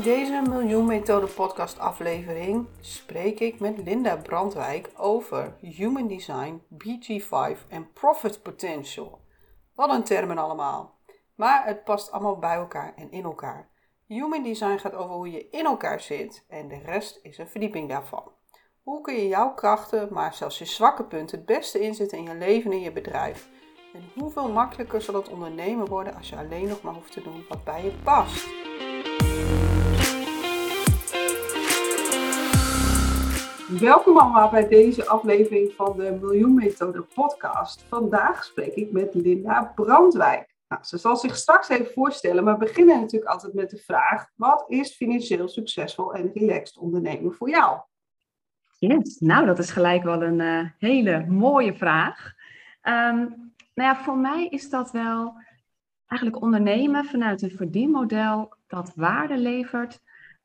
In deze Miljoen Methode podcast aflevering spreek ik met Linda Brandwijk over Human Design, BG5 en Profit Potential. Wat een termen allemaal. Maar het past allemaal bij elkaar en in elkaar. Human Design gaat over hoe je in elkaar zit en de rest is een verdieping daarvan. Hoe kun je jouw krachten, maar zelfs je zwakke punten het beste inzetten in je leven en je bedrijf? En hoeveel makkelijker zal het ondernemen worden als je alleen nog maar hoeft te doen wat bij je past? Welkom allemaal bij deze aflevering van de Miljoen Methode podcast. Vandaag spreek ik met Linda Brandwijk. Nou, ze zal zich straks even voorstellen, maar we beginnen natuurlijk altijd met de vraag: wat is financieel succesvol en relaxed ondernemen voor jou? Yes, nou dat is gelijk wel een uh, hele mooie vraag. Um, nou ja, voor mij is dat wel eigenlijk ondernemen vanuit een verdienmodel dat waarde levert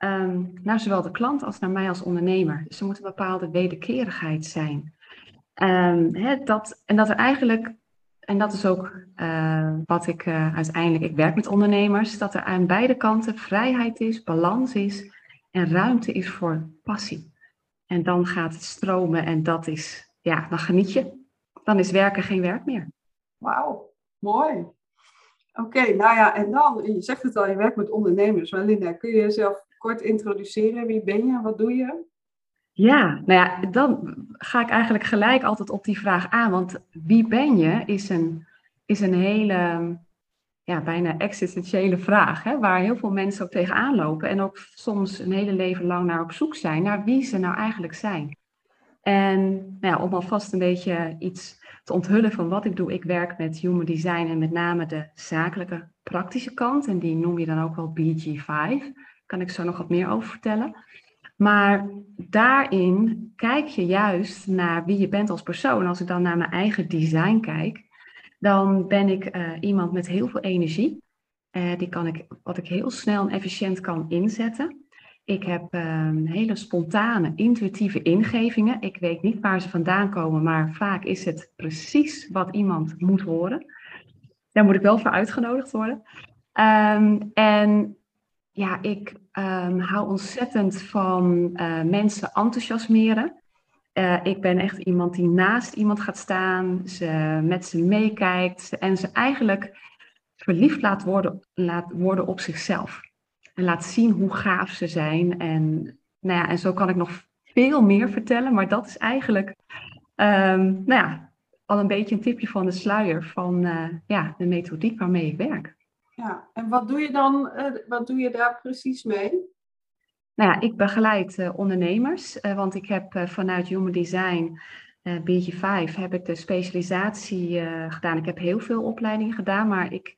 um, naar zowel de klant als naar mij als ondernemer. Dus er moet een bepaalde wederkerigheid zijn. Um, dat, en dat er eigenlijk, en dat is ook uh, wat ik uh, uiteindelijk, ik werk met ondernemers, dat er aan beide kanten vrijheid is, balans is en ruimte is voor passie. En dan gaat het stromen en dat is, ja, dan geniet je. Dan is werken geen werk meer. Wauw, mooi. Oké, nou ja, en dan, je zegt het al, je werkt met ondernemers. Maar Linda, kun je jezelf kort introduceren? Wie ben je? Wat doe je? Ja, nou ja, dan ga ik eigenlijk gelijk altijd op die vraag aan. Want wie ben je is een, is een hele, ja, bijna existentiële vraag. Hè, waar heel veel mensen ook tegenaan lopen. En ook soms een hele leven lang naar op zoek zijn. Naar wie ze nou eigenlijk zijn. En nou ja, om alvast een beetje iets te onthullen van wat ik doe. Ik werk met human design en met name de zakelijke praktische kant. En die noem je dan ook wel BG5 kan ik zo nog wat meer over vertellen. Maar daarin kijk je juist naar wie je bent als persoon. Als ik dan naar mijn eigen design kijk, dan ben ik uh, iemand met heel veel energie. Uh, die kan ik, wat ik heel snel en efficiënt kan inzetten. Ik heb uh, hele spontane, intuïtieve ingevingen. Ik weet niet waar ze vandaan komen, maar vaak is het precies wat iemand moet horen. Daar moet ik wel voor uitgenodigd worden. Um, en ja, ik um, hou ontzettend van uh, mensen enthousiasmeren. Uh, ik ben echt iemand die naast iemand gaat staan, ze met ze meekijkt en ze eigenlijk verliefd laat worden, laat worden op zichzelf. En laat zien hoe gaaf ze zijn. En, nou ja, en zo kan ik nog veel meer vertellen, maar dat is eigenlijk um, nou ja, al een beetje een tipje van de sluier van uh, ja, de methodiek waarmee ik werk. Ja, en wat doe je dan, uh, wat doe je daar precies mee? Nou ja, ik begeleid uh, ondernemers, uh, want ik heb vanuit Human Design, BG5, heb ik de specialisatie gedaan. Ik heb heel veel opleidingen gedaan, maar ik,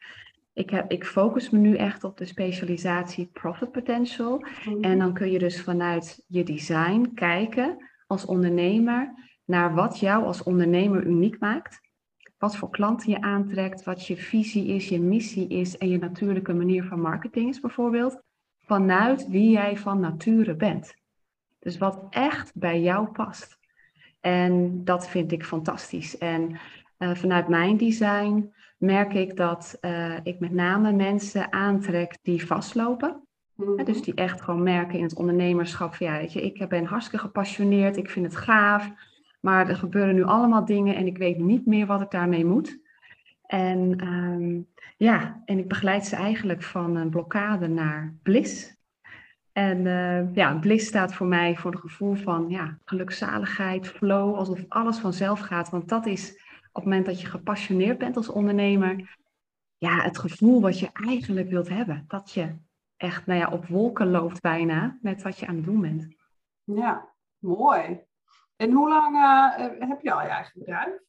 ik, heb, ik focus me nu echt op de specialisatie Profit Potential. Mm-hmm. En dan kun je dus vanuit je design kijken als ondernemer naar wat jou als ondernemer uniek maakt wat voor klanten je aantrekt, wat je visie is, je missie is en je natuurlijke manier van marketing is bijvoorbeeld, vanuit wie jij van nature bent. Dus wat echt bij jou past. En dat vind ik fantastisch. En uh, vanuit mijn design merk ik dat uh, ik met name mensen aantrek die vastlopen. Mm-hmm. Dus die echt gewoon merken in het ondernemerschap van ja, weet je, ik ben hartstikke gepassioneerd, ik vind het gaaf. Maar er gebeuren nu allemaal dingen en ik weet niet meer wat ik daarmee moet. En um, ja, en ik begeleid ze eigenlijk van een blokkade naar bliss. En uh, ja, bliss staat voor mij voor het gevoel van ja, gelukzaligheid, flow, alsof alles vanzelf gaat. Want dat is op het moment dat je gepassioneerd bent als ondernemer, ja, het gevoel wat je eigenlijk wilt hebben. Dat je echt nou ja, op wolken loopt bijna met wat je aan het doen bent. Ja, mooi. En hoe lang uh, heb je al je eigen bedrijf?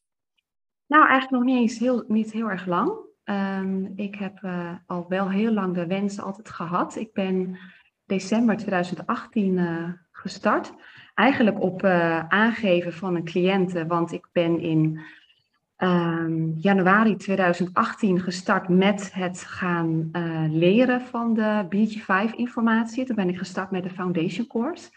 Nou, eigenlijk nog niet eens heel, niet heel erg lang. Um, ik heb uh, al wel heel lang de wens altijd gehad. Ik ben december 2018 uh, gestart. eigenlijk op aangeven van een cliënte, want ik ben in um, januari 2018 gestart met het gaan leren van de BG5-informatie. Toen ben ik gestart met de Foundation Course.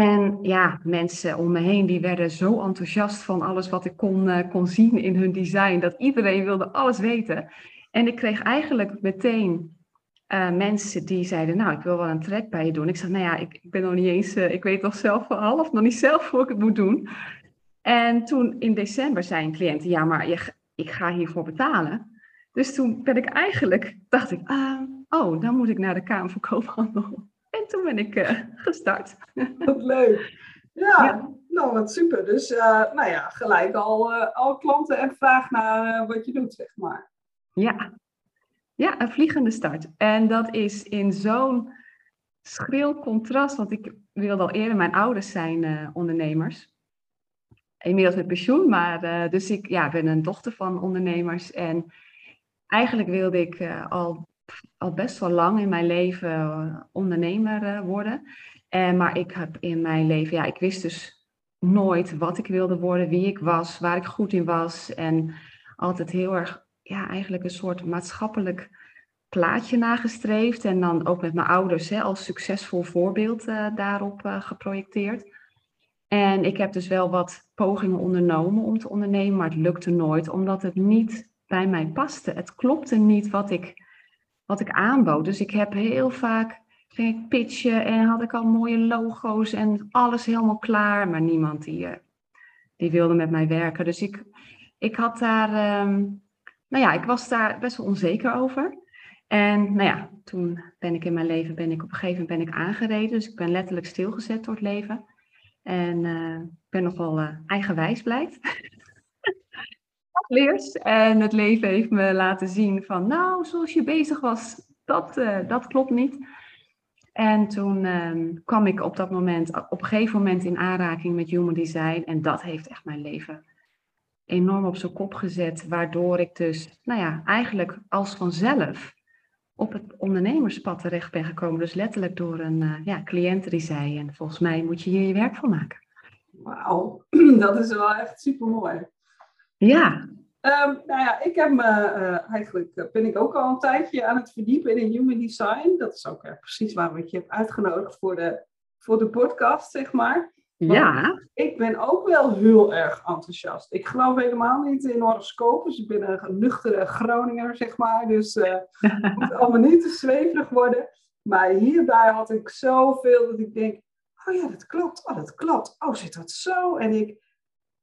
En ja, mensen om me heen die werden zo enthousiast van alles wat ik kon, uh, kon zien in hun design, dat iedereen wilde alles weten. En ik kreeg eigenlijk meteen uh, mensen die zeiden, nou, ik wil wel een trek bij je doen. Ik zei, nou ja, ik, ik ben nog niet eens, uh, ik weet nog zelf half, nog niet zelf hoe ik het moet doen. En toen in december zei een cliënt, ja, maar je, ik ga hiervoor betalen. Dus toen ben ik eigenlijk, dacht ik, uh, oh, dan moet ik naar de Kamer van Koophandel. En toen ben ik uh, gestart. Wat leuk. Ja, ja, nou wat super. Dus uh, nou ja, gelijk al, al klanten en vraag naar wat je doet, zeg maar. Ja. ja, een vliegende start. En dat is in zo'n schril contrast, want ik wilde al eerder, mijn ouders zijn ondernemers inmiddels met pensioen, maar dus ik ja, ben een dochter van ondernemers. En eigenlijk wilde ik al, al best wel lang in mijn leven uh, ondernemer worden. En, maar ik heb in mijn leven, ja, ik wist dus nooit wat ik wilde worden, wie ik was, waar ik goed in was. En altijd heel erg, ja, eigenlijk een soort maatschappelijk plaatje nagestreefd. En dan ook met mijn ouders hè, als succesvol voorbeeld daarop geprojecteerd. En ik heb dus wel wat pogingen ondernomen om te ondernemen, maar het lukte nooit, omdat het niet bij mij paste. Het klopte niet wat ik, wat ik aanbood. Dus ik heb heel vaak ging ik pitchen en had ik al mooie logo's en alles helemaal klaar, maar niemand die, eh, die wilde met mij werken. Dus ik, ik had daar, um, nou ja, ik was daar best wel onzeker over. En nou ja, toen ben ik in mijn leven, ben ik op een gegeven moment ben ik aangereden. Dus ik ben letterlijk stilgezet door het leven. En uh, ik ben nogal uh, eigenwijs blijkt. Leers. En het leven heeft me laten zien van, nou, zoals je bezig was, dat, uh, dat klopt niet. En toen uh, kwam ik op dat moment, op een gegeven moment in aanraking met human design. En dat heeft echt mijn leven enorm op zijn kop gezet. Waardoor ik dus, nou ja, eigenlijk als vanzelf op het ondernemerspad terecht ben gekomen. Dus letterlijk door een uh, ja, cliënt die zei, en volgens mij moet je hier je werk van maken. Wauw, dat is wel echt super mooi. Ja. Um, nou ja, ik heb me uh, eigenlijk uh, ben ik ook al een tijdje aan het verdiepen in human design. Dat is ook precies waarom ik je heb uitgenodigd voor de, voor de podcast, zeg maar. Ja. Ik ben ook wel heel erg enthousiast. Ik geloof helemaal niet in horoscopen. Dus ik ben een nuchtere Groninger, zeg maar. Dus uh, het moet allemaal niet te zweverig worden. Maar hierbij had ik zoveel dat ik denk... Oh ja, dat klopt. Oh, dat klopt. Oh, zit dat zo? En ik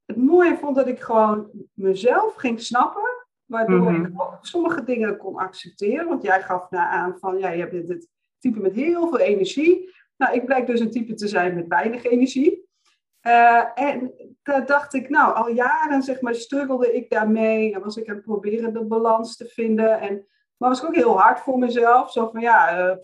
het mooie vond dat ik gewoon mezelf ging snappen. Waardoor mm-hmm. ik ook sommige dingen kon accepteren. Want jij gaf naar aan van... Ja, je hebt dit type met heel veel energie. Nou, ik blijk dus een type te zijn met weinig energie. Uh, en daar dacht ik, nou, al jaren zeg maar struggelde ik daarmee. En was ik aan het proberen de balans te vinden. En, maar was ik ook heel hard voor mezelf. Zo van, ja, uh,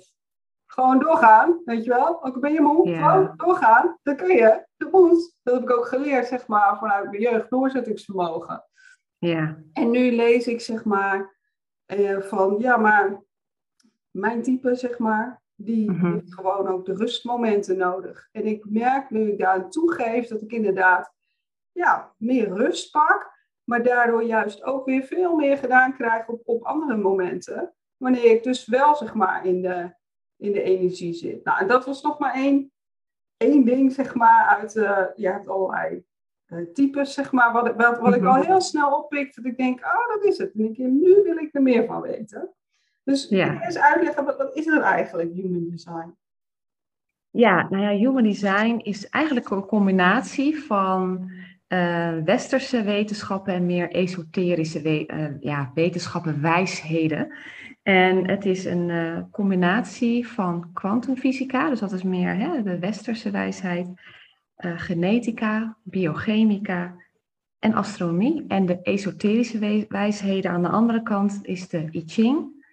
gewoon doorgaan, weet je wel. Ook ben je moe, yeah. gewoon doorgaan. Dat kun je, dat moet. Dat heb ik ook geleerd, zeg maar, vanuit mijn jeugd, doorzettingsvermogen. Ja. En nu lees ik, zeg maar, uh, van, ja, maar mijn type, zeg maar, die mm-hmm. heeft gewoon ook de rustmomenten nodig. En ik merk nu ik daar aan toegeef dat ik inderdaad ja, meer rust pak. Maar daardoor juist ook weer veel meer gedaan krijg op, op andere momenten. Wanneer ik dus wel zeg maar in de, in de energie zit. Nou, en dat was nog maar één, één ding zeg maar uit, uh, je hebt allerlei uh, types zeg maar. Wat, wat, wat ik al heel snel oppik. Dat ik denk, oh dat is het. En ik, nu wil ik er meer van weten. Dus ja. eens uitleggen, wat, wat is het eigenlijk, human design? Ja, nou ja, human design is eigenlijk een combinatie van uh, westerse wetenschappen en meer esoterische we uh, ja, wetenschappen, wijsheden. En het is een uh, combinatie van kwantumfysica, dus dat is meer hè, de westerse wijsheid, genetica, biochemica en astronomie. En de esoterische wijsheden aan de andere kant is de I Ching,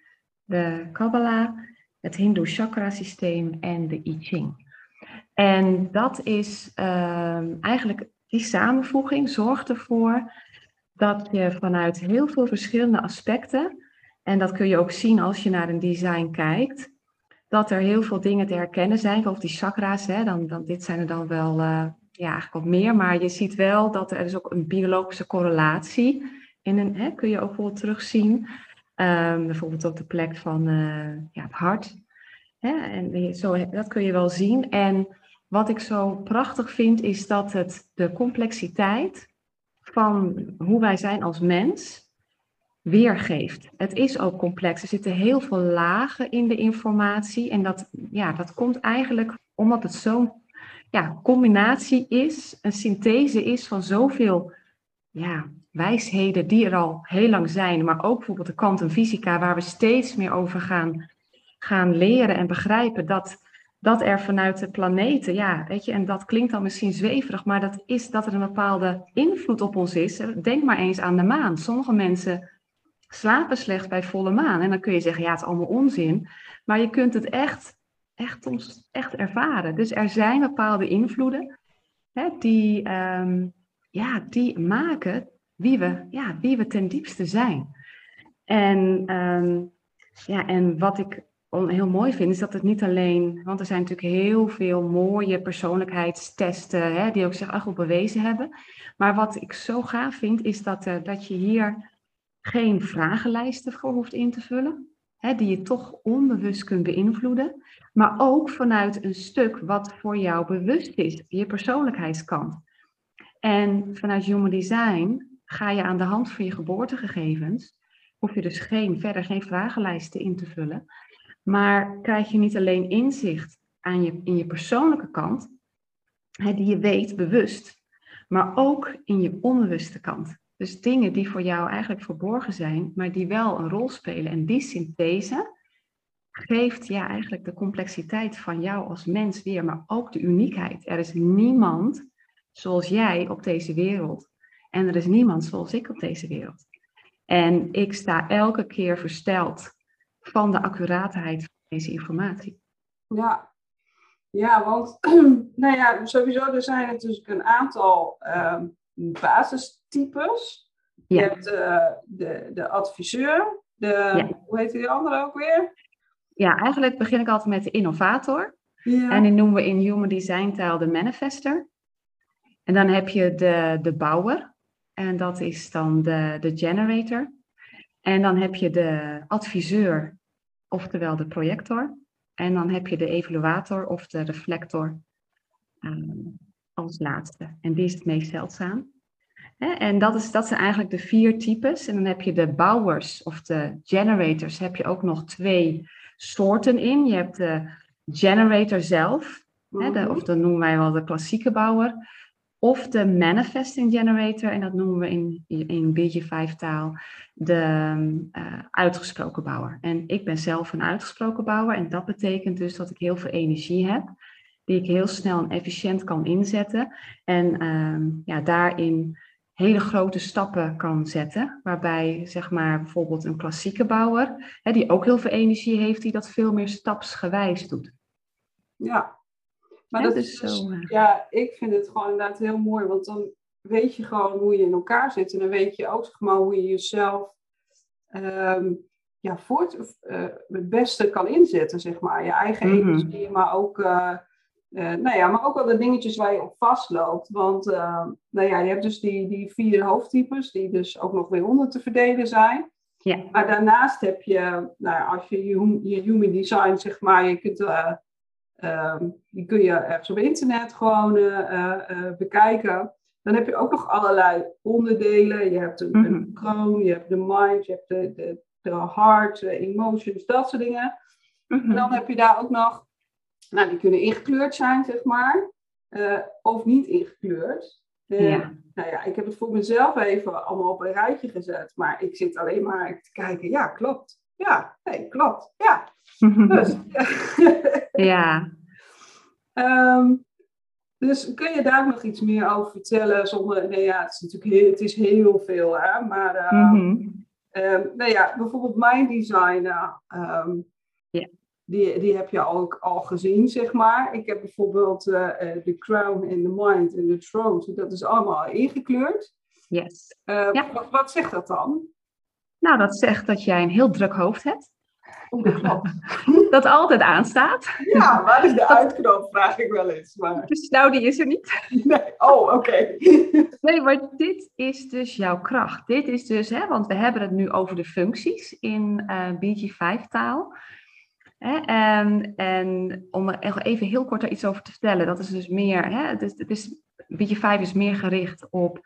de Kabbalah, het Hindoe chakra systeem en de I Ching. En dat is uh, eigenlijk, die samenvoeging zorgt ervoor dat je vanuit heel veel verschillende aspecten, en dat kun je ook zien als je naar een design kijkt, dat er heel veel dingen te herkennen zijn. Bijvoorbeeld die chakra's, hè, dan, dan, dit zijn er dan wel uh, ja, eigenlijk wat meer. Maar je ziet wel dat er is ook een biologische correlatie in een, hè, kun je ook wel terugzien. Um, bijvoorbeeld op de plek van uh, ja, het hart. Hè, en zo, dat kun je wel zien. En wat ik zo prachtig vind, is dat het de complexiteit van hoe wij zijn als mens weergeeft. Het is ook complex. Er zitten heel veel lagen in de informatie. En dat, ja, dat komt eigenlijk omdat het zo'n ja, combinatie is, een synthese is van zoveel ja, wijsheden die er al heel lang zijn. Maar ook bijvoorbeeld de kwantumfysica, waar we steeds meer over gaan, gaan leren en begrijpen dat dat er vanuit de planeten, ja, weet je, en dat klinkt dan misschien zweverig, maar dat is dat er een bepaalde invloed op ons is. Denk maar eens aan de maan. Sommige mensen slapen slecht bij volle maan. En dan kun je zeggen, ja, het is allemaal onzin. Maar je kunt het echt, echt, echt ervaren. Dus er zijn bepaalde invloeden hè, die, um, ja, die maken wie we, ja, wie we ten diepste zijn. En, um, ja, en wat ik heel mooi vind, is dat het niet alleen, want er zijn natuurlijk heel veel mooie persoonlijkheidstesten hè, die ook zich echt wel bewezen hebben. Maar wat ik zo gaaf vind, is dat, uh, dat je hier geen vragenlijsten voor hoeft in te vullen, hè, die je toch onbewust kunt beïnvloeden, maar ook vanuit een stuk wat voor jou bewust is, je persoonlijkheidskant. En vanuit Human Design ga je aan de hand van je geboortegegevens, hoef je dus geen, verder geen vragenlijsten in te vullen, maar krijg je niet alleen inzicht aan je, in je persoonlijke kant, hè, die je weet bewust, maar ook in je onbewuste kant. Dus dingen die voor jou eigenlijk verborgen zijn, maar die wel een rol spelen. En die synthese geeft ja eigenlijk de complexiteit van jou als mens weer, maar ook de uniekheid. Er is niemand zoals jij op deze wereld. En er is niemand zoals ik op deze wereld. En ik sta elke keer versteld van de accuraatheid van deze informatie. Ja, ja want nou ja, sowieso er zijn natuurlijk een aantal uh, basistypes. Je hebt uh, de, de adviseur, de, hoe heet die andere ook weer? Ja, eigenlijk begin ik altijd met de innovator. Ja. En die noemen we in Human Design taal de manifester. En dan heb je de, de bouwer. En dat is dan de, de generator. En dan heb je de adviseur, oftewel de projector. En dan heb je de evaluator of de reflector um, als laatste. En die is het meest zeldzaam. En dat, is, dat zijn eigenlijk de vier types. En dan heb je de bouwers of de generators, heb je ook nog twee soorten in. Je hebt de generator zelf, mm de, of dat noemen wij wel de klassieke bouwer. Of de manifesting generator, en dat noemen we in, in BG5 taal de uh, uitgesproken bouwer. En ik ben zelf een uitgesproken bouwer en dat betekent dus dat ik heel veel energie heb, die ik heel snel en efficiënt kan inzetten. En uh, ja, daarin hele grote stappen kan zetten. Waarbij zeg maar bijvoorbeeld een klassieke bouwer, hè, die ook heel veel energie heeft, die dat veel meer stapsgewijs doet. Ja, maar dat is dus, zo. Ja, ik vind het gewoon inderdaad heel mooi, want dan weet je gewoon hoe je in elkaar zit. En dan weet je ook zeg maar, hoe je jezelf um, ja, voort, uh, het beste kan inzetten, zeg maar. Je eigen mm energie, maar ook, uh, uh, nou ja, maar ook wel de dingetjes waar je op vastloopt. Want nou ja, je hebt dus die, die vier hoofdtypes, die dus ook nog weer onder te verdelen zijn. Ja. Maar daarnaast heb je, nou, als je je human design, zeg maar, je kunt Um, die kun je ergens op internet gewoon uh, bekijken. Dan heb je ook nog allerlei onderdelen. Je hebt een, een mhm. kroon, je hebt de mind, je hebt de, de, de heart, emotions, dat soort dingen. Mm En dan heb je daar ook nog, nou die kunnen ingekleurd zijn, zeg maar, uh, of niet ingekleurd. Ja. Nou ja, ik heb het voor mezelf even allemaal op een rijtje gezet, maar ik zit alleen maar te kijken, ja, klopt. Ja, nee, klopt. Ja. Dus, ja. um, dus kun je daar nog iets meer over vertellen? Zonder, nee, ja, het is natuurlijk heel, het is heel veel, hè? Maar uh, mm nou ja, bijvoorbeeld mijn design, um, yeah die, die heb je ook al gezien, zeg maar. Ik heb bijvoorbeeld eh, eh, de Crown and The Mind and The Throne. Dat is allemaal ingekleurd. Yes. Eh, wat, zegt dat dan? Nou, dat zegt dat jij een heel druk hoofd hebt. Oh, dat, dat altijd aanstaat. Ja, waar is de uitknop, vraag ik wel eens. Maar... Dus nou, die is er niet. Nee, oh, oké. Nee, maar dit is dus jouw kracht. Dit is dus, hè, want we hebben het nu over de functies in uh, BG5-taal. Hè? En, en om even heel kort daar iets over te vertellen, dat is dus meer, hè? Het is, het is, beetje 5 is meer gericht op,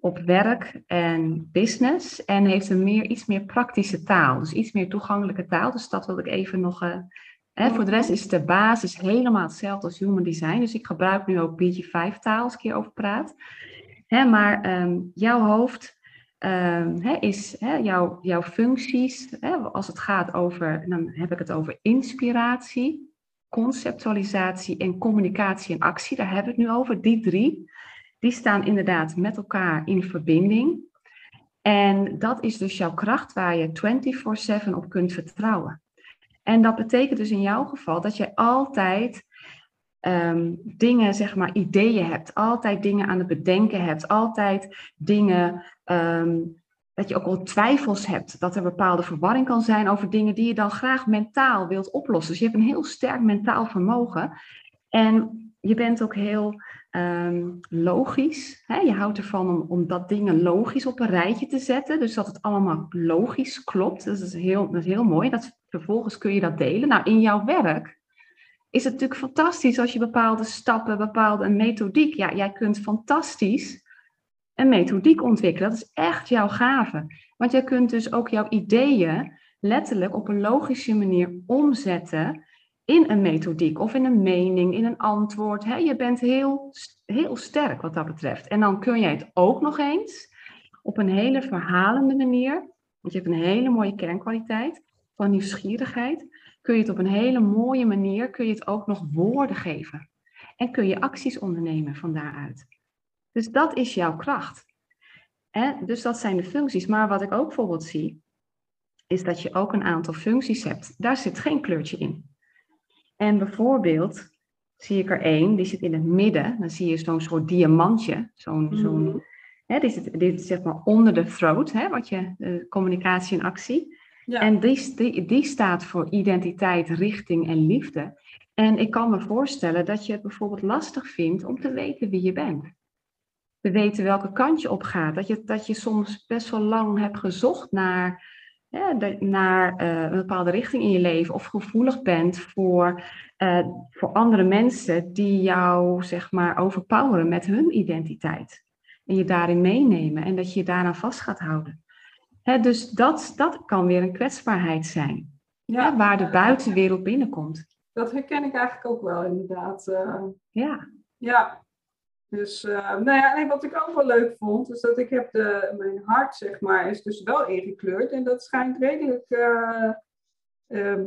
op werk en business en heeft een meer, iets meer praktische taal, dus iets meer toegankelijke taal. Dus dat wil ik even nog uh, voor de rest is de basis helemaal hetzelfde als human design. Dus ik gebruik nu ook beetje 5 taal als ik hierover praat. Maar ehm, jouw hoofd hè, is hè, jouw, jouw functies. Hè, als het gaat over, dan heb ik het over inspiratie, conceptualisatie en communicatie en actie. Daar hebben we het nu over, die drie die staan inderdaad met elkaar in verbinding. En dat is dus jouw kracht waar je 24/7 op kunt vertrouwen. En dat betekent dus in jouw geval dat je altijd um, dingen, zeg maar, ideeën hebt, altijd dingen aan het bedenken hebt, altijd dingen, um, dat je ook wel twijfels hebt, dat er bepaalde verwarring kan zijn over dingen die je dan graag mentaal wilt oplossen. Dus je hebt een heel sterk mentaal vermogen. En je bent ook heel um, logisch. Hè? Je houdt ervan om, om dat dingen logisch op een rijtje te zetten. Dus dat het allemaal logisch klopt. Dat is heel, dat is heel mooi. Dat, vervolgens kun je dat delen. Nou, in jouw werk is het natuurlijk fantastisch als je bepaalde stappen, bepaalde methodiek. Ja, jij kunt fantastisch een methodiek ontwikkelen. Dat is echt jouw gave. Want jij kunt dus ook jouw ideeën letterlijk op een logische manier omzetten in een methodiek of in een mening, in een antwoord. Hè? Je bent heel, heel sterk wat dat betreft. En dan kun je het ook nog eens op een hele verhalende manier, want je hebt een hele mooie kernkwaliteit van nieuwsgierigheid, kun je het op een hele mooie manier, kun je het ook nog woorden geven. En kun je acties ondernemen van daaruit. Dus dat is jouw kracht. En dus dat zijn de functies. Maar wat ik ook bijvoorbeeld zie, is dat je ook een aantal functies hebt. Daar zit geen kleurtje in. En bijvoorbeeld zie ik er één, die zit in het midden. Dan zie je zo'n soort diamantje. Zo'n, mm. zo'n, hè, dit, zit, dit zeg maar onder de throat, hè, wat je, uh, communicatie en actie. En die, die, staat voor identiteit, richting en liefde. En ik kan me voorstellen dat je het bijvoorbeeld lastig vindt om te weten wie je bent. Te weten welke kant je op gaat. Dat je, dat je soms best wel lang hebt gezocht naar naar uh, een bepaalde richting in je leven of gevoelig bent voor, uh, voor andere mensen die jou zeg maar overpoweren met hun identiteit. En je daarin meenemen en dat je je daaraan vast gaat houden. Dus dat, dat kan weer een kwetsbaarheid zijn, ja. waar de buitenwereld binnenkomt. Dat herken ik eigenlijk ook wel inderdaad. Uh, ja. Ja, dus, uh, nou ja, en wat ik ook wel leuk vond, is dat ik heb de, mijn hart, zeg maar, is dus wel ingekleurd. En dat schijnt redelijk, uh, uh,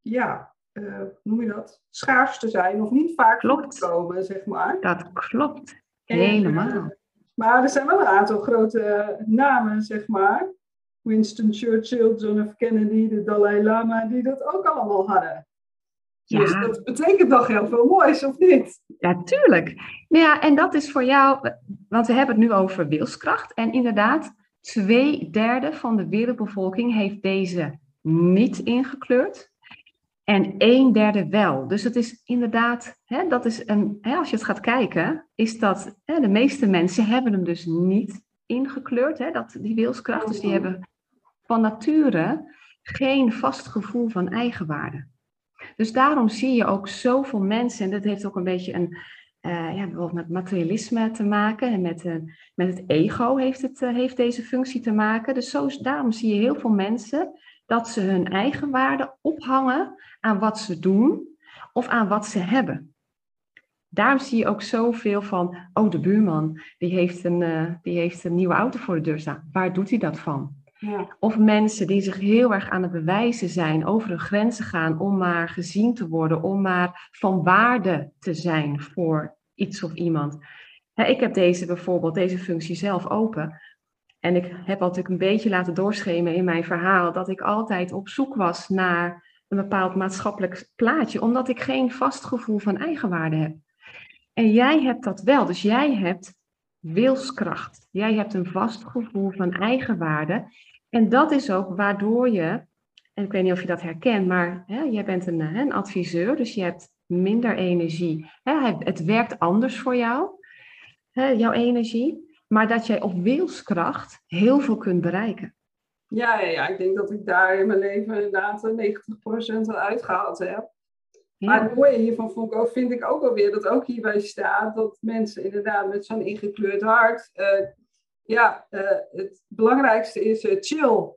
ja, hoe noem je dat? Schaars te zijn, of niet vaak klopt. komen, zeg maar. Dat klopt, helemaal. Maar er zijn wel een aantal grote namen, zeg maar. Winston Churchill, John F. Kennedy, de Dalai Lama, die dat ook allemaal hadden. Dus ja. Dus dat betekent nog heel veel moois, of niet? Ja, tuurlijk. Nou ja, en dat is voor jou, want we hebben het nu over wilskracht. En inderdaad, twee derde van de wereldbevolking heeft deze niet ingekleurd. En een derde wel. Dus het is inderdaad, hè, dat is een, hè, als je het gaat kijken, is dat hè, de meeste mensen hebben hem dus niet ingekleurd, hè, dat, die wilskracht. Dus die hebben van nature geen vast gevoel van eigenwaarde. Dus daarom zie je ook zoveel mensen, en dat heeft ook een beetje een, uh, ja, bijvoorbeeld met materialisme te maken en met, uh, met het ego heeft, het, uh, heeft deze functie te maken. Dus zo, daarom zie je heel veel mensen dat ze hun eigen waarde ophangen aan wat ze doen of aan wat ze hebben. Daarom zie je ook zoveel van, oh de buurman, die heeft een, die heeft een nieuwe auto voor de deur staan. Waar doet hij dat van? Ja. Of mensen die zich heel erg aan het bewijzen zijn, over hun grenzen gaan om maar gezien te worden, om maar van waarde te zijn voor iets of iemand. ik heb deze bijvoorbeeld, deze functie zelf open. En ik heb altijd een beetje laten doorschemen in mijn verhaal dat ik altijd op zoek was naar een bepaald maatschappelijk plaatje, omdat ik geen vast gevoel van eigenwaarde heb. En jij hebt dat wel, dus jij hebt wilskracht. Jij hebt een vast gevoel van eigenwaarde. En dat is ook waardoor je en ik weet niet of je dat herkent, maar hè, jij bent een, een adviseur, dus je hebt minder energie. Hè, het werkt anders voor jou, hè, jouw energie, maar dat jij op wilskracht heel veel kunt bereiken. Ja, ja, ja, ik denk dat ik daar in mijn leven inderdaad 90% al uitgehaald heb. Maar het mooie hiervan vond ik ook, vind ik ook alweer dat ook hierbij staat dat mensen inderdaad met zo'n ingekleurd hart, uh, ja, uh, het belangrijkste is uh, chill.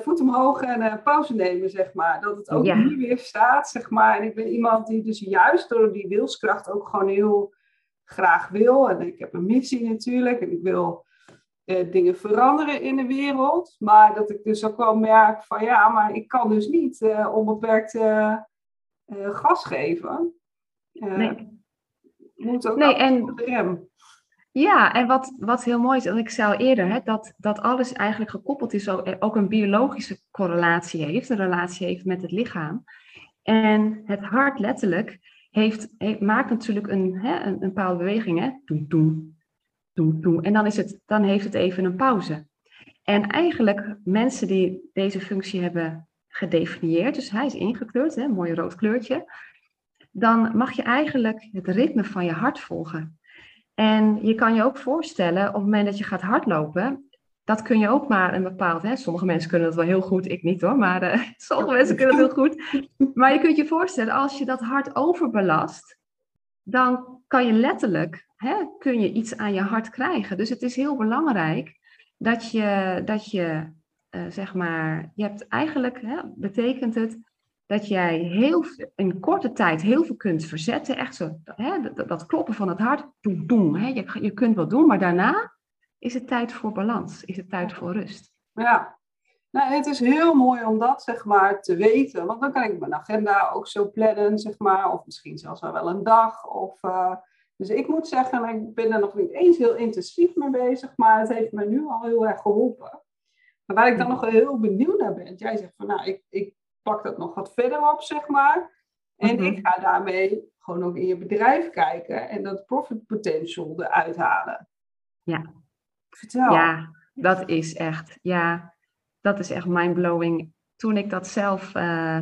voet omhoog en pauze nemen, zeg maar. Dat het ook ja. hier weer staat, zeg maar. En ik ben iemand die dus juist door die wilskracht ook gewoon heel graag wil. En ik heb een missie natuurlijk en ik wil dingen veranderen in de wereld. Maar dat ik dus ook wel merk van ja, maar ik kan dus niet onbeperkt uh, gas geven. Nee. Moet ook nee, en, de rem. Ja, en wat, wat heel mooi is, en ik zei al eerder, hè, dat, dat alles eigenlijk gekoppeld is, eh, ook een biologische correlatie heeft, een relatie heeft met het lichaam. En het hart letterlijk heeft, maakt natuurlijk een, hè, een, een bepaalde beweging. En dan, is het, dan heeft het even een pauze. En eigenlijk mensen die deze functie hebben gedefinieerd, dus hij is ingekleurd, hè, een mooi rood kleurtje, dan mag je eigenlijk het ritme van je hart volgen. En je kan je ook voorstellen, op het moment dat je gaat hardlopen, dat kun je ook maar een bepaald, hè, sommige mensen kunnen het wel heel goed, ik niet hoor, maar uh, sommige mensen kunnen het heel goed. Maar je kunt je voorstellen, als je dat hart overbelast, dan kan je letterlijk, hè, kun je iets aan je hart krijgen. Dus het is heel belangrijk dat je, dat je uh, zeg maar, je hebt eigenlijk, hè, betekent het dat jij heel, in korte tijd heel veel kunt verzetten. Echt zo, hè, dat, dat kloppen van het hart, doen, doen. Hè, je, je kunt wel doen, maar daarna is het tijd voor balans, is het tijd voor rust. Ja, nou, het is heel mooi om dat zeg maar te weten, want dan kan ik mijn agenda ook zo plannen, zeg maar, of misschien zelfs wel een dag. Of, uh, dus ik moet zeggen, ik ben er nog niet eens heel intensief mee bezig, maar het heeft me nu al heel erg geholpen. Maar waar ik dan nog heel benieuwd naar ben, jij zegt van nou, ik, ik pak dat nog wat verder op, zeg maar. En mhm. ik ga daarmee gewoon ook in je bedrijf kijken en dat profit potential eruit halen. Ja. Vertel. Ja, dat is echt, ja, dat is echt mindblowing. Toen ik dat zelf uh,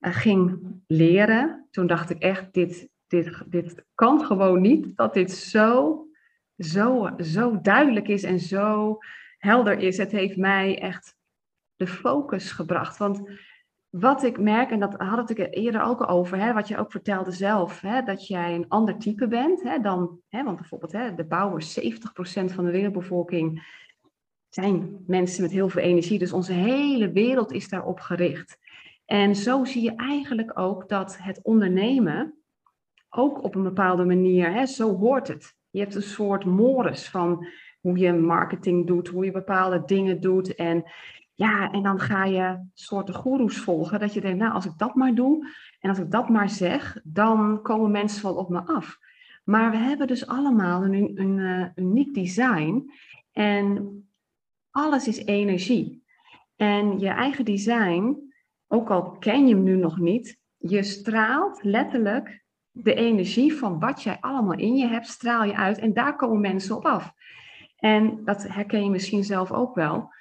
ging leren, toen dacht ik echt, dit, dit, dit kan gewoon niet, dat dit zo, zo, zo duidelijk is en zo helder is. Het heeft mij echt de focus gebracht. Want wat ik merk, en dat had ik eerder ook over, hè, wat je ook vertelde zelf, hè, dat jij een ander type bent hè, dan, hè, want bijvoorbeeld hè, de bouwers, 70% van de wereldbevolking zijn mensen met heel veel energie, dus onze hele wereld is daarop gericht. En zo zie je eigenlijk ook dat het ondernemen ook op een bepaalde manier, hè, zo hoort het. Je hebt een soort mores van hoe je marketing doet, hoe je bepaalde dingen doet. En ja, en dan ga je soorten goeroes volgen. Dat je denkt, nou, als ik dat maar doe en als ik dat maar zeg, dan komen mensen wel op me af. Maar we hebben dus allemaal een, een, uh, uniek design. En alles is energie. En je eigen design, ook al ken je hem nu nog niet, je straalt letterlijk de energie van wat jij allemaal in je hebt, straal je uit en daar komen mensen op af. En dat herken je misschien zelf ook wel.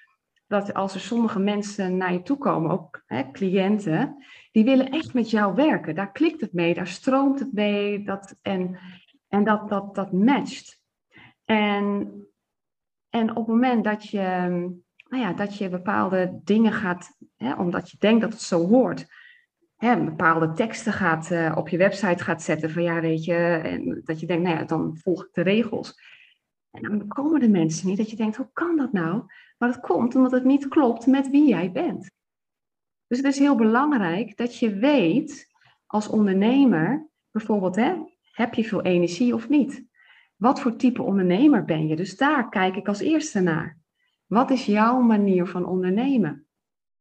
Dat als er sommige mensen naar je toe komen, ook hè, cliënten, die willen echt met jou werken. Daar klikt het mee, daar stroomt het mee. Dat, en en dat, dat, dat matcht. En, en op het moment dat je, nou ja, dat je bepaalde dingen gaat, hè, omdat je denkt dat het zo hoort, hè, bepaalde teksten gaat, uh, op je website gaat zetten van ja, weet je, en dat je denkt, nou ja, dan volg ik de regels. En dan komen de mensen niet dat je denkt, hoe kan dat nou? Maar dat komt omdat het niet klopt met wie jij bent. Dus het is heel belangrijk dat je weet als ondernemer, bijvoorbeeld, hè, heb je veel energie of niet? Wat voor type ondernemer ben je? Dus daar kijk ik als eerste naar. Wat is jouw manier van ondernemen?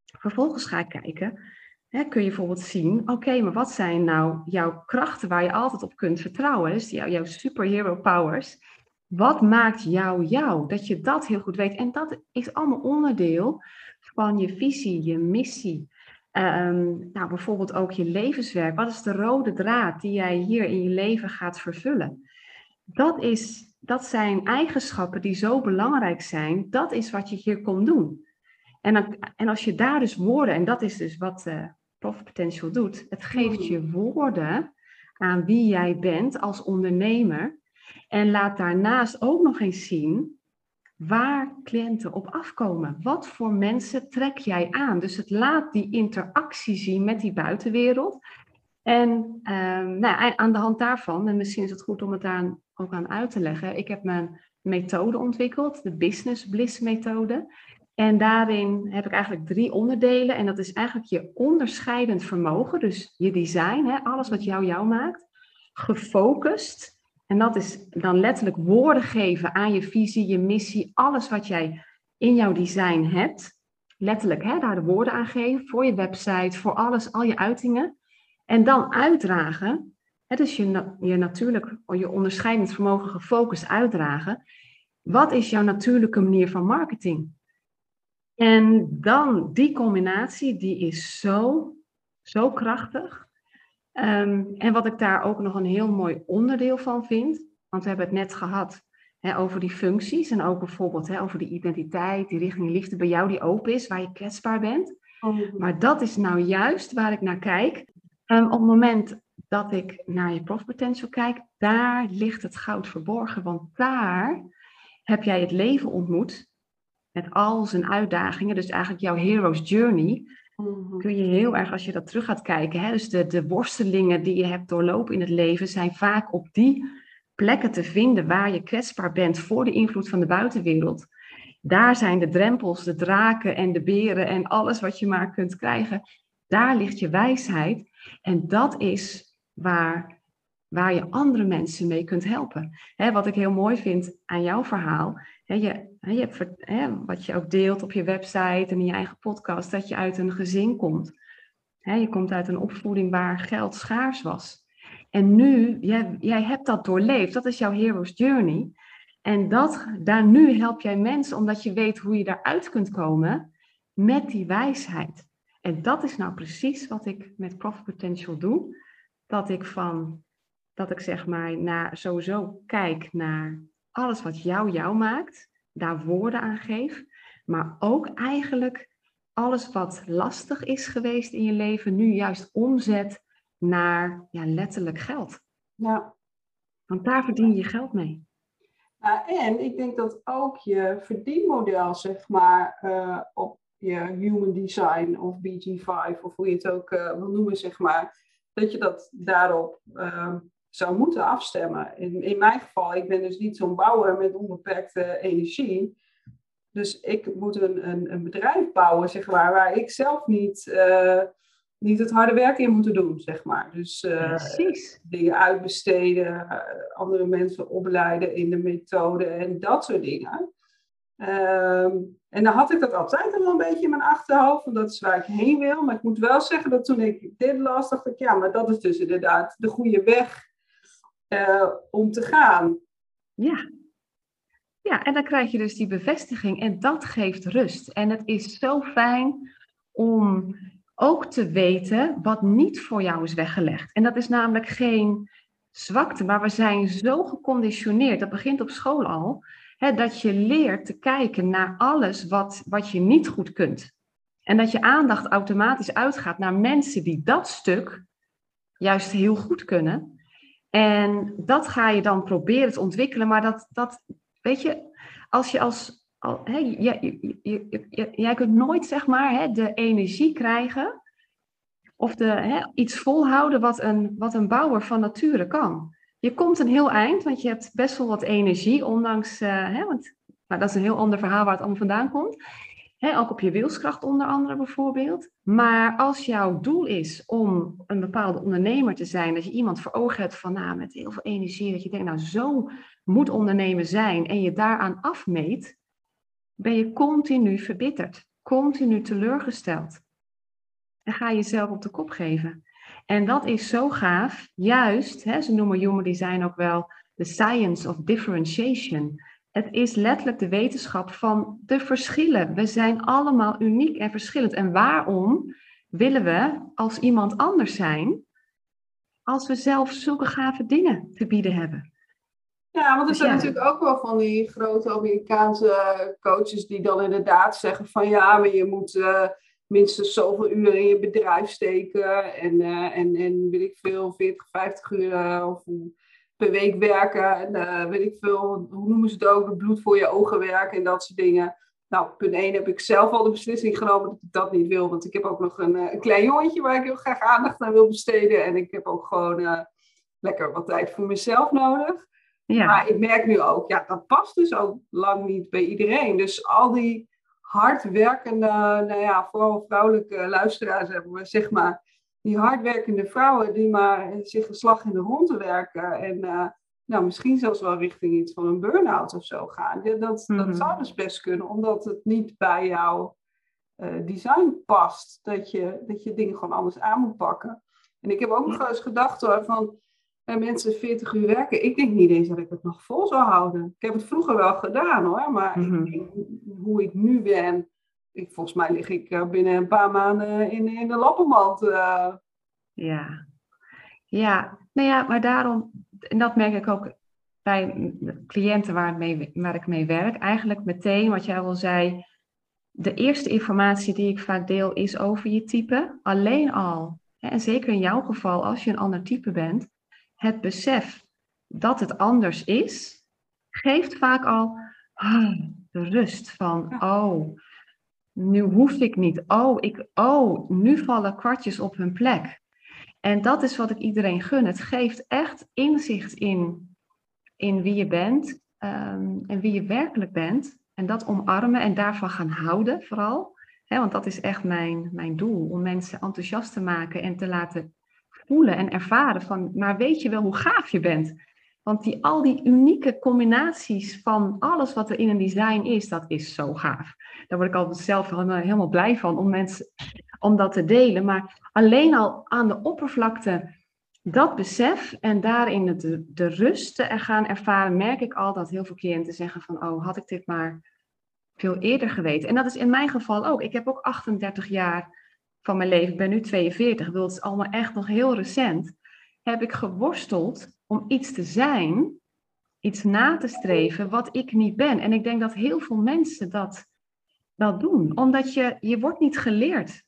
Vervolgens ga ik kijken, hè, kun je bijvoorbeeld zien, oké, maar wat zijn nou jouw krachten waar je altijd op kunt vertrouwen? Dus jouw superhero powers. Wat maakt jou jou? Dat je dat heel goed weet. En dat is allemaal onderdeel van je visie, je missie. Um, nou, bijvoorbeeld ook je levenswerk. Wat is de rode draad die jij hier in je leven gaat vervullen? Dat, is, dat zijn eigenschappen die zo belangrijk zijn. Dat is wat je hier komt doen. En, dan, en als je daar dus woorden, en dat is dus wat uh, Profit Potential doet, het geeft je woorden aan wie jij bent als ondernemer. En laat daarnaast ook nog eens zien waar cliënten op afkomen. Wat voor mensen trek jij aan? Dus het laat die interactie zien met die buitenwereld. En ehm, nou, aan de hand daarvan, en misschien is het goed om het daar ook aan uit te leggen. Ik heb mijn methode ontwikkeld, de Business Bliss methode. En daarin heb ik eigenlijk drie onderdelen. En dat is eigenlijk je onderscheidend vermogen, dus je design, hè, alles wat jou jou maakt. Gefocust, en dat is dan letterlijk woorden geven aan je visie, je missie, alles wat jij in jouw design hebt. Letterlijk hè, daar de woorden aan geven voor je website, voor alles, al je uitingen. En dan uitdragen. Hè, dus je, je natuurlijk, je onderscheidend vermogen gefocust uitdragen. Wat is jouw natuurlijke manier van marketing? En dan die combinatie, die is zo, zo krachtig. Ehm, en wat ik daar ook nog een heel mooi onderdeel van vind, want we hebben het net gehad hè, over die functies en ook bijvoorbeeld hè, over die identiteit, die richting liefde bij jou die open is, waar je kwetsbaar bent. Oh. Maar dat is nou juist waar ik naar kijk. Um, op het moment dat ik naar je profit potential kijk, daar ligt het goud verborgen, want daar heb jij het leven ontmoet met al zijn uitdagingen, dus eigenlijk jouw hero's journey. Kun je heel erg, als je dat terug gaat kijken, hè, dus de, de worstelingen die je hebt doorlopen in het leven, zijn vaak op die plekken te vinden waar je kwetsbaar bent voor de invloed van de buitenwereld. Daar zijn de drempels, de draken en de beren en alles wat je maar kunt krijgen. Daar ligt je wijsheid. En dat is waar, waar je andere mensen mee kunt helpen. wat ik heel mooi vind aan jouw verhaal, je, je hebt, wat je ook deelt op je website en in je eigen podcast, dat je uit een gezin komt. je komt uit een opvoeding waar geld schaars was. En nu, jij, jij hebt dat doorleefd, dat is jouw hero's journey. En dat, daar nu help jij mensen omdat je weet hoe je daaruit kunt komen met die wijsheid. En dat is nou precies wat ik met Profit Potential doe. Dat ik van, dat ik zeg maar naar, sowieso kijk naar alles wat jou jou maakt, daar woorden aan geef, maar ook eigenlijk alles wat lastig is geweest in je leven, nu juist omzet naar ja, letterlijk geld. Ja. Want daar verdien je geld mee. en ik denk dat ook je verdienmodel, zeg maar, uh, op je human design of BG5, of hoe je het ook uh, wil noemen, zeg maar, dat je dat daarop uh, zou moeten afstemmen. In, in mijn geval, ik ben dus niet zo'n bouwer met onbeperkte energie. Dus ik moet een, een, een bedrijf bouwen, zeg maar, waar ik zelf niet, uh, niet het harde werk in moet doen, zeg maar. Dus uh, dingen uitbesteden, andere mensen opleiden in de methode en dat soort dingen. Um, en dan had ik dat altijd al een beetje in mijn achterhoofd, want dat is waar ik heen wil. Maar ik moet wel zeggen dat toen ik dit las, dacht ik, ja, maar dat is dus inderdaad de goede weg uh, om te gaan. Ja. Ja, en dan krijg je dus die bevestiging en dat geeft rust. En het is zo fijn om ook te weten wat niet voor jou is weggelegd. En dat is namelijk geen zwakte, maar we zijn zo geconditioneerd, dat begint op school al, hè, dat je leert te kijken naar alles wat, wat je niet goed kunt. En dat je aandacht automatisch uitgaat naar mensen die dat stuk juist heel goed kunnen. En dat ga je dan proberen te ontwikkelen. Maar dat, dat weet je, als je als. Al, hè, jij, je, jij kunt nooit, zeg maar, hè, de energie krijgen. Of de, hè, iets volhouden wat een, wat een bouwer van nature kan. Je komt een heel eind, want je hebt best wel wat energie, ondanks. Uh, hè, want, nou, dat is een heel ander verhaal waar het allemaal vandaan komt ook op je wilskracht onder andere bijvoorbeeld. Maar als jouw doel is om een bepaalde ondernemer te zijn, dat je iemand voor ogen hebt van nou, met heel veel energie, dat je denkt, nou zo moet ondernemen zijn en je daaraan afmeet, ben je continu verbitterd, continu teleurgesteld. En ga je jezelf op de kop geven. En dat is zo gaaf, juist, ze noemen human design ook wel de science of differentiation. Het is letterlijk de wetenschap van de verschillen. We zijn allemaal uniek en verschillend. En waarom willen we als iemand anders zijn als we zelf zulke gave dingen te bieden hebben? Ja, want er dus zijn natuurlijk ook wel van die grote Amerikaanse coaches die dan inderdaad zeggen van ja, maar je moet uh, minstens zoveel uur in je bedrijf steken en, uh, en, en weet ik veel, 40, 50 uur of per week werken en uh, weet ik veel, hoe noemen ze het ook, het bloed voor je ogen werken en dat soort dingen. Nou, punt 1 heb ik zelf al de beslissing genomen dat ik dat niet wil, want ik heb ook nog een, een klein jongetje waar ik heel graag aandacht aan wil besteden en ik heb ook gewoon lekker wat tijd voor mezelf nodig. Ja. Maar ik merk nu ook, ja, dat past dus ook lang niet bij iedereen. Dus al die hardwerkende, nou ja, vooral vrouwelijke luisteraars hebben we, zeg maar, die hardwerkende vrouwen die maar zich een slag in de ronde werken en uh, nou, misschien zelfs wel richting iets van een burn-out of zo gaan. Dat, dat mhm. zou dus best kunnen, omdat het niet bij jouw uh, design past, dat je, dat je dingen gewoon anders aan moet pakken. En ik heb ook nog eens gedacht hoor, van en mensen 40 uur werken. Ik denk niet eens dat ik het nog vol zou houden. Ik heb het vroeger wel gedaan hoor, maar ik mhm. denk, hoe ik nu ben, ik, volgens mij lig ik eh, binnen een paar maanden in, in de lappenmand. Uh. Ja. ja, nou ja, maar daarom, en dat merk ik ook bij cliënten waar, mee, waar ik mee werk, eigenlijk meteen wat jij al zei, de eerste informatie die ik vaak deel is over je type. Alleen al, en zeker in jouw geval, als je een ander type bent, het besef dat het anders is, geeft vaak al ah, de rust van, oh, nu hoef ik niet. Oh, ik, oh, nu vallen kwartjes op hun plek. En dat is wat ik iedereen gun. Het geeft echt inzicht in, in wie je bent ehm, en wie je werkelijk bent. En dat omarmen en daarvan gaan houden vooral. want dat is echt mijn, mijn doel, om mensen enthousiast te maken en te laten voelen en ervaren van, maar weet je wel hoe gaaf je bent? Want die, al die unieke combinaties van alles wat er in een design is, dat is zo gaaf. Daar word ik altijd zelf helemaal, blij van om, mensen, om dat te delen. Maar alleen al aan de oppervlakte dat besef en daarin de, de rust te gaan ervaren, merk ik al dat heel veel cliënten zeggen van, oh, had ik dit maar veel eerder geweten. En dat is in mijn geval ook. Ik heb ook 38 jaar van mijn leven, ik ben nu 42, het is allemaal echt nog heel recent, heb ik geworsteld om iets te zijn, iets na te streven wat ik niet ben. En ik denk dat heel veel mensen dat, dat doen, omdat je, je wordt niet geleerd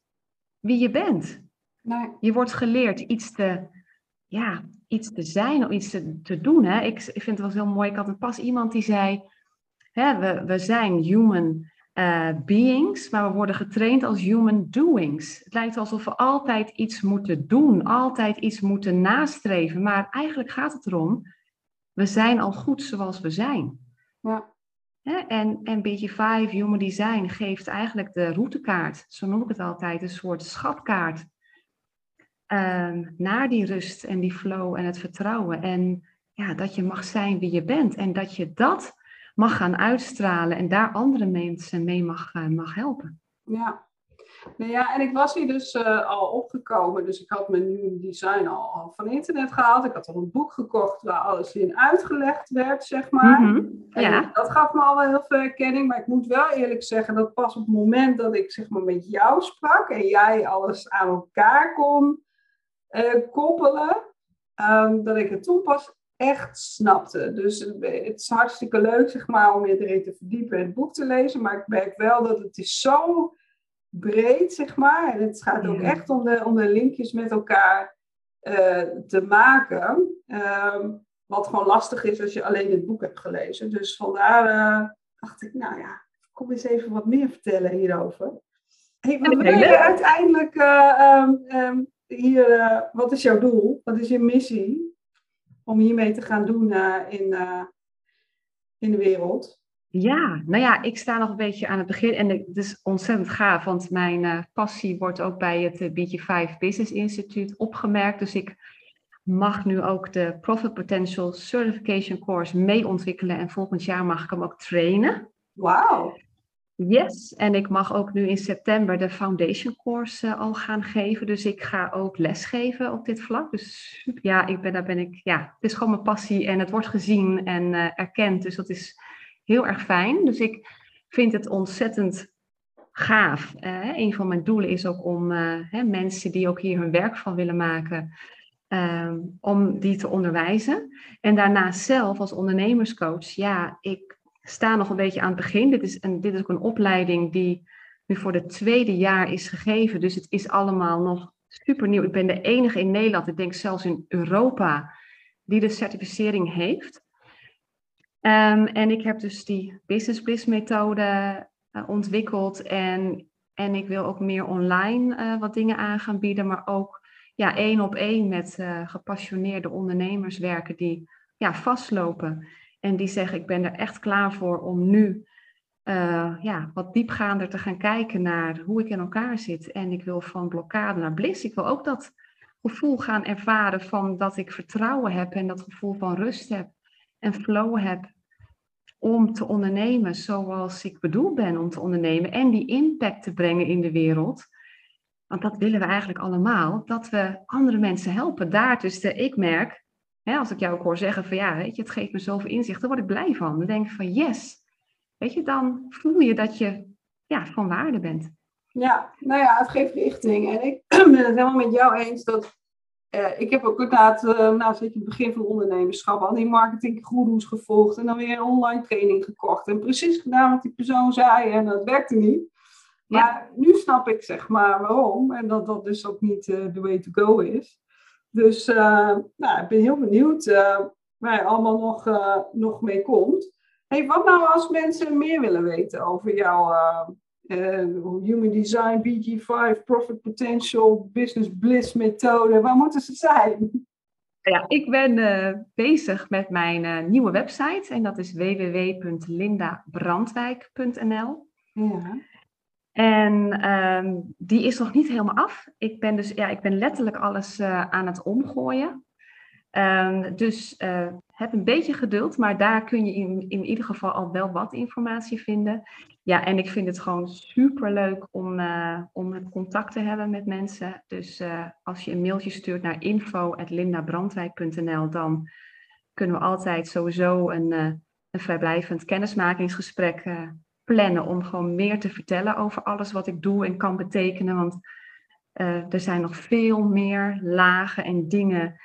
wie je bent. Nee. Je wordt geleerd iets te, ja, iets te zijn of iets te, te doen. Hè? Ik, ik vind het wel heel mooi, ik had pas iemand die zei, hè, we, we zijn human uh, beings, maar we worden getraind als human doings. Het lijkt alsof we altijd iets moeten doen, altijd iets moeten nastreven, maar eigenlijk gaat het erom, we zijn al goed zoals we zijn. Ja. En, en BG5 Human Design geeft eigenlijk de routekaart, zo noem ik het altijd, een soort schatkaart um, naar die rust en die flow en het vertrouwen. En ja, dat je mag zijn wie je bent en dat je dat mag gaan uitstralen en daar andere mensen mee mag, uh, mag helpen. Ja. Nou ja, en ik was hier dus uh, al opgekomen, dus ik had mijn nieuwe design al, al, van internet gehaald. Ik had al een boek gekocht waar alles in uitgelegd werd, zeg maar. Mm -hmm. ja. dat gaf me al wel heel veel herkenning, maar ik moet wel eerlijk zeggen dat pas op het moment dat ik zeg maar met jou sprak en jij alles aan elkaar kon uh, koppelen, um, dat ik het toen pas echt snapte. Dus het is hartstikke leuk, zeg maar, om je erin te verdiepen en het boek te lezen. Maar ik merk wel dat het is zo breed, zeg maar. En het gaat ook echt om de, om de linkjes met elkaar uh, te maken. Um, wat gewoon lastig is als je alleen het boek hebt gelezen. Dus vandaar uh, dacht ik, nou ja, kom eens even wat meer vertellen hierover. Hey, je uiteindelijk uh, um, um, hier, wat is jouw doel? Wat is je missie? Om hiermee te gaan doen uh, in, uh, in de wereld? Ja, nou ja, ik sta nog een beetje aan het begin en het is ontzettend gaaf, want mijn uh, passie wordt ook bij het BG5 Business Institute opgemerkt. Dus ik mag nu ook de Profit Potential Certification Course mee ontwikkelen en volgend jaar mag ik hem ook trainen. Wauw. Yes, en ik mag ook nu in september de foundation course uh, al gaan geven. Dus ik ga ook lesgeven op dit vlak. Dus ja, ik ben, daar ben ik, ja, het is gewoon mijn passie en het wordt gezien en uh, erkend. Dus dat is heel erg fijn. Dus ik vind het ontzettend gaaf. Uh, een van mijn doelen is ook om hè, mensen die ook hier hun werk van willen maken, ehm, om die te onderwijzen. En daarnaast zelf als ondernemerscoach, ja, ik sta nog een beetje aan het begin. Dit is, een, dit is ook een opleiding die nu voor het tweede jaar is gegeven. Dus het is allemaal nog super nieuw. Ik ben de enige in Nederland, ik denk zelfs in Europa, die de certificering heeft. Ehm, en ik heb dus die Business Bliss methode uh, ontwikkeld. En, en ik wil ook meer online uh, wat dingen aan gaan bieden, maar ook ja, één op één met uh, gepassioneerde ondernemers werken die ja, vastlopen. En die zeggen, ik ben er echt klaar voor om nu ja, wat diepgaander te gaan kijken naar hoe ik in elkaar zit. En ik wil van blokkade naar bliss. Ik wil ook dat gevoel gaan ervaren van dat ik vertrouwen heb en dat gevoel van rust heb en flow heb om te ondernemen zoals ik bedoeld ben om te ondernemen en die impact te brengen in de wereld. Want dat willen we eigenlijk allemaal, dat we andere mensen helpen. Daar dus ik merk, hè, als ik jou ook hoor zeggen van ja, weet je, het geeft me zoveel inzicht, daar word ik blij van. Dan denk ik van yes, weet je, dan voel je dat je ja, van waarde bent. Ja, nou ja, het geeft richting. En ik ben het helemaal met jou eens dat uh, ik heb ook inderdaad, uh, nou het begin van ondernemerschap, al die marketinggoeroes gevolgd en dan weer een online training gekocht. En precies gedaan wat die persoon zei en dat werkte niet. Maar nu snap ik zeg maar waarom en dat dat dus ook niet uh, the way to go is. Dus nou, ik ben heel benieuwd waar je allemaal nog, nog mee komt. Hey, wat nou als mensen meer willen weten over jouw Human Design, BG5, Profit Potential, Business Bliss methode. Waar moeten ze zijn? Ja, ik ben bezig met mijn nieuwe website en dat is www.lindabrandwijk.nl. Ja. En um, die is nog niet helemaal af. Ik ben dus, ja, ik ben letterlijk alles aan het omgooien. Um, dus heb een beetje geduld, maar daar kun je in, in ieder geval al wel wat informatie vinden. Ja, en ik vind het gewoon super leuk om, uh, om contact te hebben met mensen. Dus uh, als je een mailtje stuurt naar info.lindabrandwijk.nl, dan kunnen we altijd sowieso een, uh, een vrijblijvend kennismakingsgesprek plannen om gewoon meer te vertellen over alles wat ik doe en kan betekenen. Want er zijn nog veel meer lagen en dingen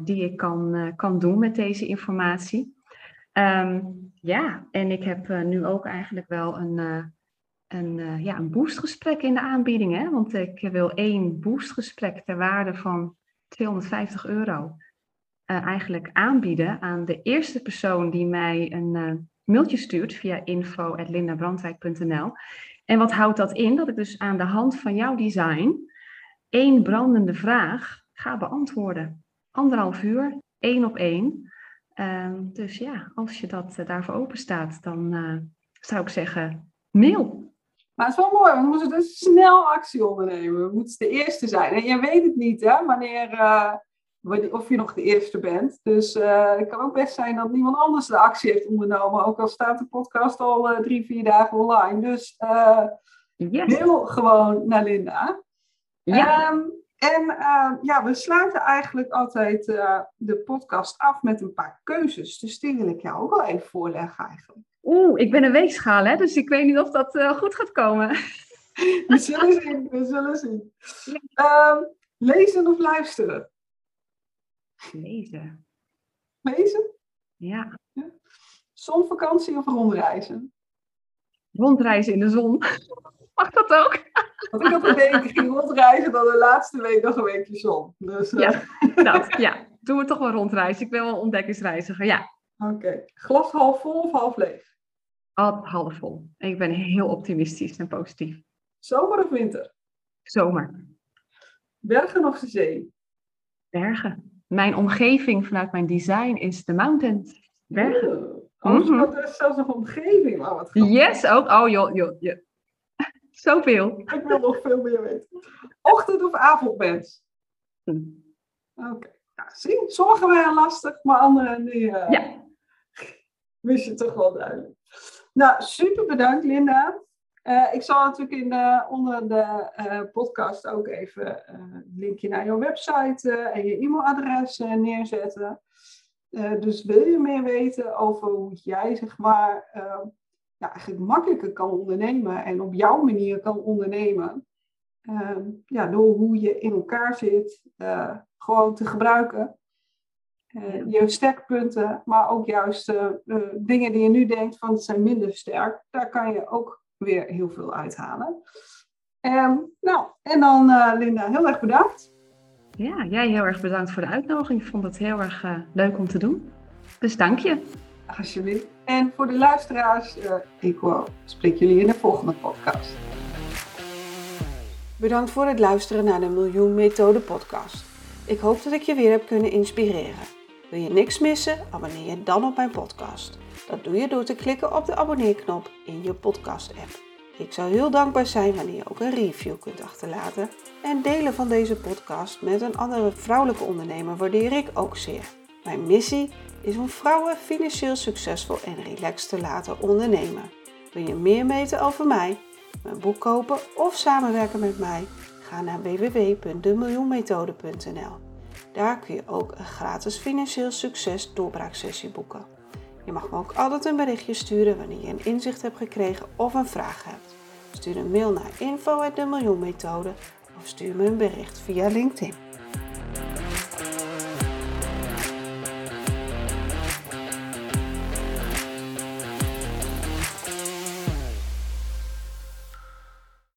die ik kan, kan doen met deze informatie. Um, ja, en ik heb nu ook eigenlijk wel een, een, ja, een boostgesprek in de aanbieding. Hè? Want ik wil één boostgesprek ter waarde van 250 euro eigenlijk aanbieden aan de eerste persoon die mij een mailtje stuurt via info.lindabrandwijk.nl. En wat houdt dat in? Dat ik dus aan de hand van jouw design één brandende vraag ga beantwoorden. Anderhalf uur, één op één. Ehm, dus ja, als je dat uh, daarvoor open staat, dan uh, zou ik zeggen, mail. Maar het is wel mooi, we moeten dus snel actie ondernemen. We moeten de eerste zijn. En je weet het niet, hè, wanneer, uh, of je nog de eerste bent. Dus het kan ook best zijn dat niemand anders de actie heeft ondernomen. Ook al staat de podcast al drie, vier dagen online. Dus yes. mail gewoon naar Linda. Ja. Um, en uh, ja, we sluiten eigenlijk altijd uh, de podcast af met een paar keuzes. Dus die wil ik jou ook wel even voorleggen eigenlijk. Oeh, ik ben een weegschaal, hè? dus ik weet niet of dat uh, goed gaat komen. We zullen zien, we zullen zien. Um, lezen of luisteren? Lezen. Lezen? Ja. ja. Zonvakantie of rondreizen? Rondreizen in de zon. Mag dat ook? Want ik had een week ging rondreizen dan de laatste week nog een weekje zon. Dus, uh... Ja, dat, ja. Doen we toch wel rondreizen. Ik ben wel ontdekkingsreiziger, ja. Oké. Okay. Glas half vol of half leeg? Half vol. Ik ben heel optimistisch en positief. Zomer of winter? Zomer. Bergen of de zee? Bergen. Mijn omgeving vanuit mijn design is de mountains. Bergen. Oh, mm -hmm. dat is zelfs nog omgeving. Oh, wat yes, ook. Oh, joh, joh, joh. Zoveel. Ik wil nog veel meer weten. Ochtend- of avondmens? Hm. Oké. Okay. Ja, zie, sommigen waren lastig, maar anderen die, uh, ja. wist je toch wel duidelijk. Nou, super bedankt Linda. Uh, ik zal natuurlijk in de, onder de uh, podcast ook even een linkje naar jouw website en je e-mailadres neerzetten. dus wil je meer weten over hoe jij zeg maar ja, eigenlijk makkelijker kan ondernemen en op jouw manier kan ondernemen, ja, door hoe je in elkaar zit, gewoon te gebruiken. Uh, je sterkpunten, maar ook juist uh, dingen die je nu denkt van het zijn minder sterk, daar kan je ook weer heel veel uithalen. Um, nou, en dan Linda, heel erg bedankt. Ja, jij heel erg bedankt voor de uitnodiging. Ik vond het heel erg leuk om te doen. Dus dank je. Alsjeblieft. En voor de luisteraars, uh, ik spreek jullie in de volgende podcast. Bedankt voor het luisteren naar de Miljoen Methode podcast. Ik hoop dat ik je weer heb kunnen inspireren. Wil je niks missen? Abonneer je dan op mijn podcast. Dat doe je door te klikken op de abonneerknop in je podcast-app. Ik zou heel dankbaar zijn wanneer je ook een review kunt achterlaten. En delen van deze podcast met een andere vrouwelijke ondernemer waardeer ik ook zeer. Mijn missie is om vrouwen financieel succesvol en relaxed te laten ondernemen. Wil je meer weten over mij, mijn boek kopen of samenwerken met mij? Ga naar www.demiljoenmethode.nl. Daar kun je ook een gratis financieel succes doorbraaksessie boeken. Je mag me ook altijd een berichtje sturen wanneer je een inzicht hebt gekregen of een vraag hebt. Stuur een mail naar info of stuur me een bericht via LinkedIn.